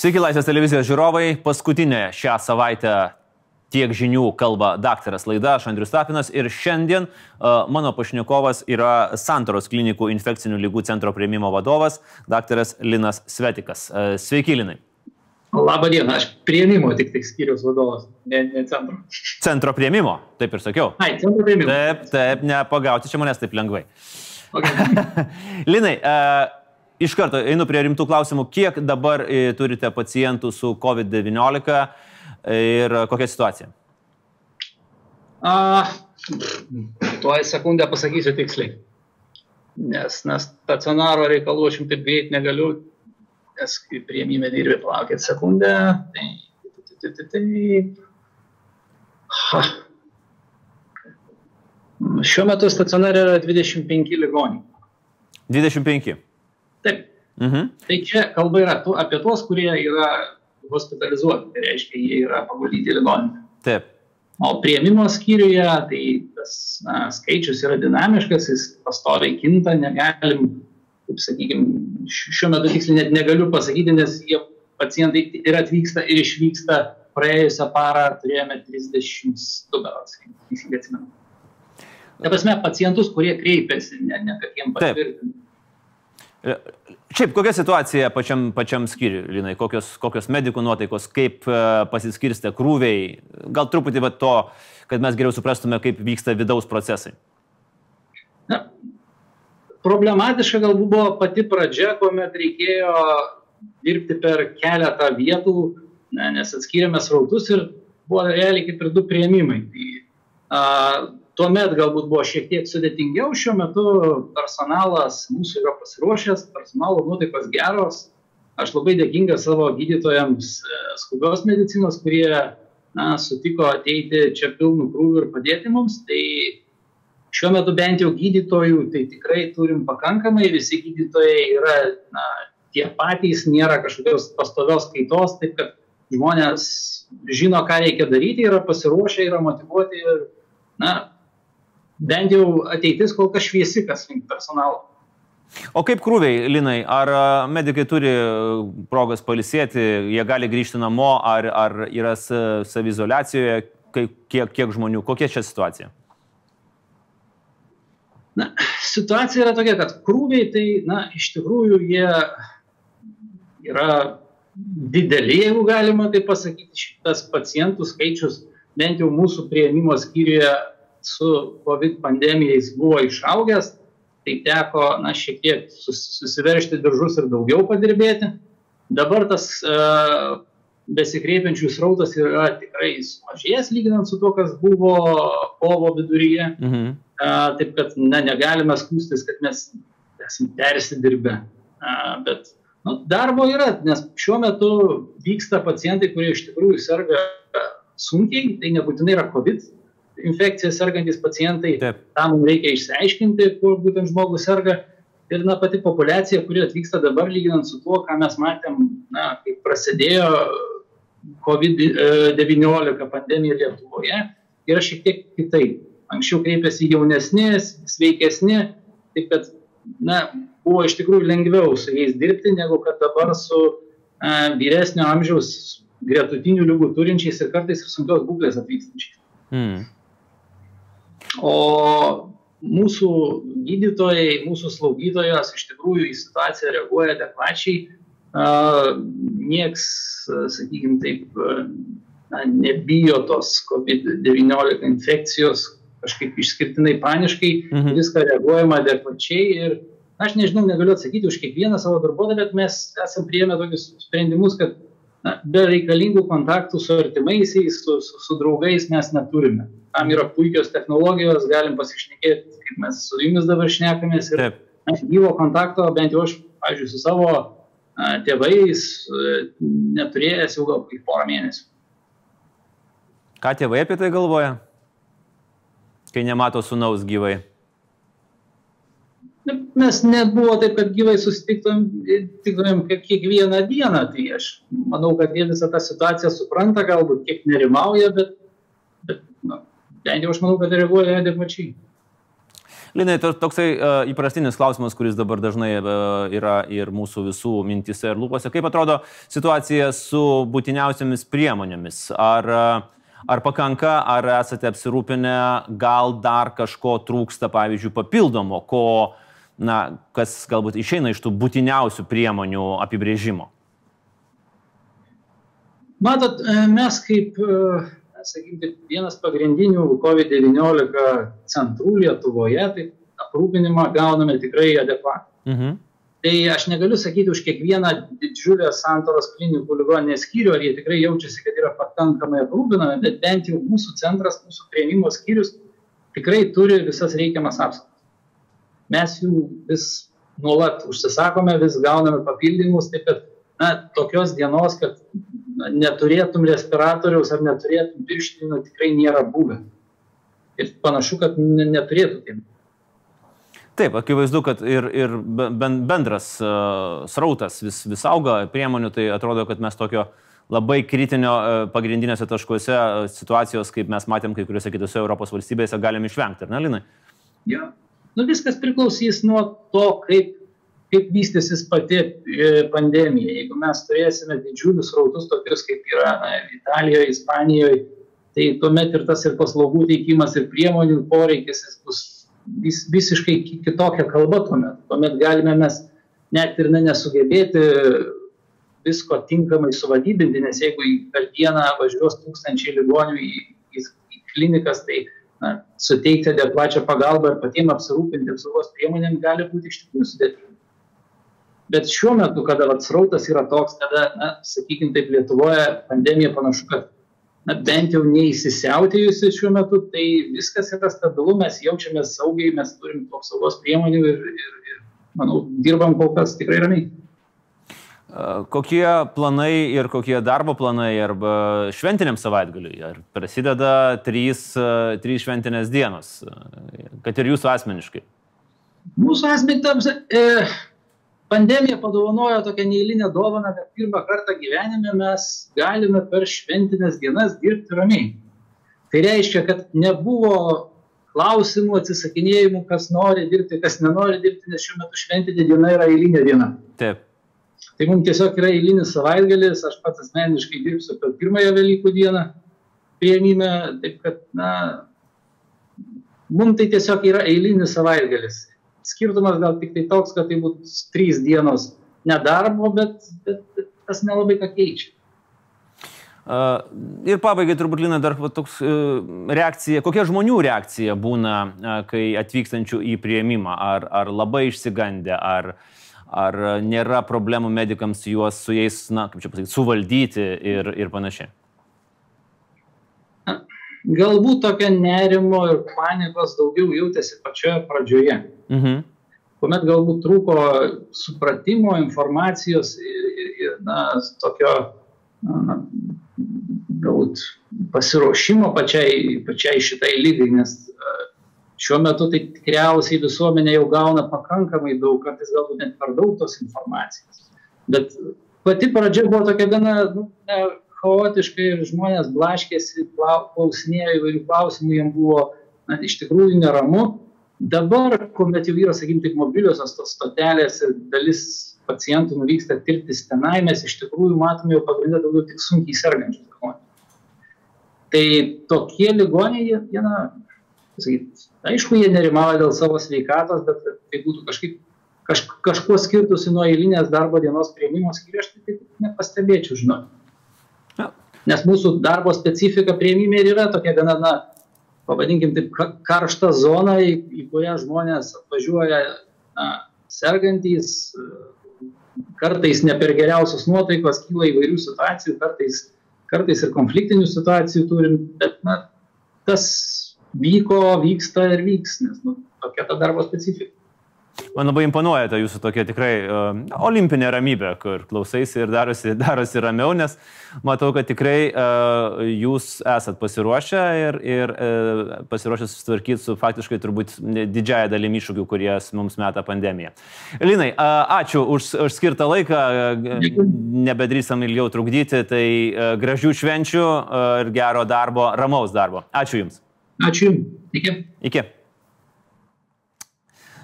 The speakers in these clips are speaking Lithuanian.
Sveiki, Laisvės televizijos žiūrovai. Paskutinė šią savaitę tiek žinių kalba daktaras laida, aš Andrius Tapinas ir šiandien uh, mano pašnekovas yra Santoros klinikų infekcinių lygų centro prieimimo vadovas, daktaras Linas Svetikas. Uh, sveiki, Linai. Labą dieną, aš prieimimo tik tik skyrius vadovas, ne, ne centro. Centro prieimimo, taip ir sakiau. Ai, centro prieimimo. Taip, taip, nepagauti čia manęs taip lengvai. Okay. Linai, uh, iš karto einu prie rimtų klausimų. Kiek dabar e, turite pacientų su COVID-19 ir kokia situacija? A, tuoj sekundę pasakysiu tiksliai. Nes, nes stacionaro reikalų aš jums taip greit negaliu, nes kai prieimime dirbi, palaukit sekundę. Tai, tai, tai, tai. Ha. Šiuo metu stacionare yra 25 ligonių. 25. Taip. Mhm. Tai čia kalba yra tu, apie tuos, kurie yra hospitalizuoti, tai reiškia, jie yra paguldyti ligoninę. Taip. O prieimimo skyriuje, tai tas na, skaičius yra dinamiškas, jis pastoviai kinta, negalim, kaip sakykime, šiuo metu tiksliai net negaliu pasakyti, nes jie pacientai ir atvyksta, ir išvyksta. Praėjusią parą turėjome 32 berots, teisingai atsimenu. Ta prasme, pacientus, kurie kreipiasi, ne, ne kad jiems patvirtinti. Šiaip, kokia situacija pačiam, pačiam skyriui, Linai, kokios, kokios medikų nuotaikos, kaip uh, pasiskirstė krūviai, gal truputį va, to, kad mes geriau suprastume, kaip vyksta vidaus procesai. Na, problematiška galbūt buvo pati pradžia, kuomet reikėjo dirbti per keletą vietų, ne, nes atskyrėme srautus ir buvo realiai kaip ir du prieimimai. Tai, a, tuomet galbūt buvo šiek tiek sudėtingiau, šiuo metu personalas mūsų yra pasiruošęs, personalo nuotaikos geros. Aš labai dėkingas savo gydytojams e, skubios medicinos, kurie na, sutiko ateiti čia pilnų krūvių ir padėti mums. Tai šiuo metu bent jau gydytojų, tai tikrai turim pakankamai, visi gydytojai yra na, tie patys, nėra kažkokios pastovios kaitos, taip kad žmonės žino, ką reikia daryti, yra pasiruošę, yra motivuoti ir na, bent jau ateitis kol kas šviesi, kas link personalo. O kaip krūviai, Linai, ar medikai turi progos palisėti, jie gali grįžti namo, ar, ar yra savizolacijoje, kiek, kiek žmonių, kokia čia situacija? Na, situacija yra tokia, kad krūviai tai, na, iš tikrųjų jie yra dideli, jeigu galima tai pasakyti, šitas pacientų skaičius bent jau mūsų prieimimo skyriuje su COVID pandemijais buvo išaugęs, tai teko, na, šiek tiek susiveršti diržus ir daugiau padirbėti. Dabar tas uh, besikreipiančių srautas yra tikrai sumažėjęs lyginant su to, kas buvo kovo viduryje. Mhm. Uh, taip kad na, negalime skūstis, kad mes esame persidirbę. Uh, bet nu, darbo yra, nes šiuo metu vyksta pacientai, kurie iš tikrųjų serga sunkiai, tai nebūtinai yra COVID infekcija sergantis pacientai, Taip. tam mums reikia išsiaiškinti, kur būtent žmogus serga. Ir na, pati populiacija, kuri atvyksta dabar, lyginant su tuo, ką mes matėm, na, kai prasidėjo COVID-19 pandemija Lietuvoje, yra šiek tiek kitaip. Anksčiau kreipėsi jaunesni, sveikesni, taip kad, na, buvo iš tikrųjų lengviau su jais dirbti, negu kad dabar su a, vyresnio amžiaus gretutinių lygų turinčiais ir kartais ir sunkios būklės atvykstančiais. Hmm. O mūsų gydytojai, mūsų slaugytojos iš tikrųjų į situaciją reaguoja adekvačiai. Niekas, sakykime taip, na, nebijo tos COVID-19 infekcijos kažkaip išskirtinai paniškai, mhm. viską reaguojama adekvačiai ir aš nežinau, negaliu atsakyti už kiekvieną savo darbuotoją, bet mes esame prieėmę tokius sprendimus, kad na, be reikalingų kontaktų su artimaisiais, su, su, su draugais mes neturime tam yra puikios technologijos, galim pasišnekėti, kaip mes su jumis dabar šnekamės ir na, gyvo kontakto, bent jau aš, pavyzdžiui, su savo a, tėvais a, neturėjęs jau gal kaip porą mėnesių. Ką tėvai apie tai galvoja, kai nemato sunaus gyvai? Mes net buvo taip, kad gyvai susitiktumėm kiekvieną dieną, tai aš manau, kad jie visą tą situaciją supranta, galbūt kiek nerimauja, bet, bet na, bent jau aš manau, kad reaguoja adekvačiai. Linai, toksai uh, įprastinis klausimas, kuris dabar dažnai uh, yra ir mūsų visų mintise ir lūpose. Kaip atrodo situacija su būtiniausiamis priemonėmis? Ar, uh, ar pakanka, ar esate apsirūpinę, gal dar kažko trūksta, pavyzdžiui, papildomo, ko, na, kas galbūt išeina iš tų būtiniausių priemonių apibrėžimo? Matot, mes kaip sakykime, vienas pagrindinių COVID-19 centrų Lietuvoje, tai aprūpinimą gauname tikrai adekvatų. Mhm. Tai aš negaliu sakyti už kiekvieną didžiulę santoros klinikų ligoninės skyrių, ar jie tikrai jaučiasi, kad yra pakankamai aprūpinami, bet bent jau mūsų centras, mūsų prieimimo skyrius tikrai turi visas reikiamas apsaugas. Mes jų vis nuolat užsisakome, vis gauname papildymus, taip kad na, tokios dienos, kad neturėtum respiratoriaus ar neturėtum pirštinių, tikrai nėra buvę. Ir panašu, kad neturėtų taip. Taip, akivaizdu, kad ir, ir bendras uh, srautas vis, vis auga priemonių, tai atrodo, kad mes tokio labai kritinio uh, pagrindinėse taškuose uh, situacijos, kaip mes matėm kai kuriuose kitose Europos valstybėse, galim išvengti, ar ne, Linai? Jo, nu viskas priklausys nuo to, kaip kaip vystysis pati e, pandemija. Jeigu mes turėsime didžiulius rautus, tokius kaip yra na, Italijoje, Ispanijoje, tai tuomet ir tas ir paslaugų teikimas, ir priemonių poreikis bus vis, visiškai kitokia kalba tuomet. Tuomet galime mes net ir ne, nesugebėti visko tinkamai suvadybinti, nes jeigu per dieną važiuos tūkstančiai ligonių į, į, į klinikas, tai na, suteikti adekvačią pagalbą ir patiems apsirūpinti apsaugos priemonėm gali būti iš tikrųjų sudėtinga bet šiuo metu, kada vat, srautas yra toks, kada, na, sakykime taip, Lietuvoje pandemija panašu, kad na, bent jau neįsisiautėjusi šiuo metu, tai viskas yra stabilu, mes jaučiamės saugiai, mes turim apsaugos priemonių ir, ir, ir, manau, dirbam kol kas tikrai ramiai. Kokie planai ir kokie darbo planai arba šventiniam savaitgaliui? Ar prasideda trys, trys šventinės dienos, kad ir jūsų asmeniškai? Mūsų asmeniškai, e, pandemija padovanojo tokią neįlinę dovaną, kad pirmą kartą gyvenime mes galime per šventinės dienas dirbti ramiai. Tai reiškia, kad nebuvo klausimų, atsisakinėjimų, kas nori dirbti, kas nenori dirbti, nes šiuo metu šventinė diena yra eilinė diena. Taip. Tai mums tiesiog yra eilinis savaitgalis, aš pats asmeniškai dirbsiu per pirmąją Velykų dieną prieimime, taip kad, na, mums tai tiesiog yra eilinis savaitgalis skirtumas gal tik tai toks, kad tai būtų trys dienos nedarbo, bet, bet, bet tas nelabai ką keičia. Uh, ir pabaigai turbūt, Lina, dar toks uh, reakcija, kokia žmonių reakcija būna, uh, kai atvykstančių į prieimimą, ar, ar labai išsigandę, ar, ar nėra problemų medikams juos su jais, na, kaip čia pasakyti, suvaldyti ir, ir panašiai galbūt tokio nerimo ir panikos daugiau jautėsi pačioje pradžioje. Mhm. Kuomet galbūt trūko supratimo, informacijos ir, ir, ir na, tokio na, galbūt pasiruošimo pačiai, pačiai šitai lygai, nes šiuo metu tai tikriausiai visuomenė jau gauna pakankamai daug, kartais galbūt net per daug tos informacijos. Bet pati pradžia buvo tokia gana, nu, ne, chaotiškai ir žmonės blaškėsi, klausinėjo įvairių klausimų, jiems buvo na, iš tikrųjų neramu. Dabar, kuomet jau yra, sakykime, tik mobiliosios tos stotelės ir dalis pacientų nuvyksta tirtis tenai, mes iš tikrųjų matome jau pagrindę daugiau tik sunkiai sergančius žmonės. Tai tokie ligoniai, jie, jie na, sakyt, aišku, jie nerimauja dėl savo sveikatos, bet tai būtų kažkaip kaž, kažkuo skirtusi nuo eilinės darbo dienos prieimimo skyrių, aš tai taip nepastebėčiau, žinot. Nes mūsų darbo specifika prieimime ir yra tokia gana, na, pavadinkim taip, karšta zona, į, į kurią žmonės atvažiuoja na, sergantys, kartais ne per geriausios nuotaikos, kyla įvairių situacijų, kartais, kartais ir konfliktinių situacijų turim, bet na, tas vyko, vyksta ir vyks, nes nu, tokia ta darbo specifika. Man labai imponuoja ta jūsų tokia tikrai uh, olimpinė ramybė, kur klausaisi ir darosi, darosi ramiau, nes matau, kad tikrai uh, jūs esat pasiruošę ir, ir uh, pasiruošę susitvarkyti su faktiškai turbūt didžiaja dalimi iššūkių, kurie mums meta pandemija. Linai, uh, ačiū už, už skirtą laiką, uh, nebedrįsam ilgiau trukdyti, tai uh, gražių švenčių uh, ir gero darbo, ramaus darbo. Ačiū Jums. Ačiū. Iki. Iki.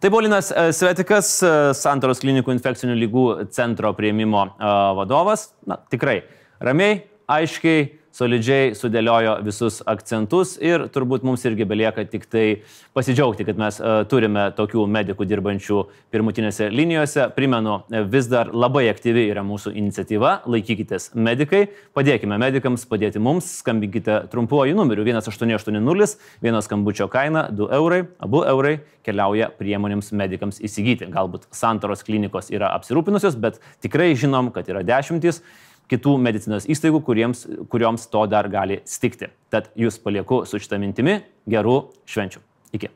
Tai buvo Linas Svetikas, Santoros klinikų infekcinių lygų centro prieimimo vadovas. Na, tikrai ramiai, aiškiai solidžiai sudėliojo visus akcentus ir turbūt mums irgi belieka tik tai pasidžiaugti, kad mes uh, turime tokių medikų dirbančių pirmutinėse linijose. Primenu, vis dar labai aktyvi yra mūsų iniciatyva, laikykitės medikai, padėkime medikams, padėti mums, skambinkite trumpuoju numeriu 1880, vieno skambučio kaina 2 eurai, abu eurai keliauja priemonėms medikams įsigyti. Galbūt santoros klinikos yra apsirūpinusios, bet tikrai žinom, kad yra dešimtys kitų medicinos įstaigų, kuriems, kurioms to dar gali stikti. Tad jūs palieku su šitą mintimi. Gerų švenčių. Iki.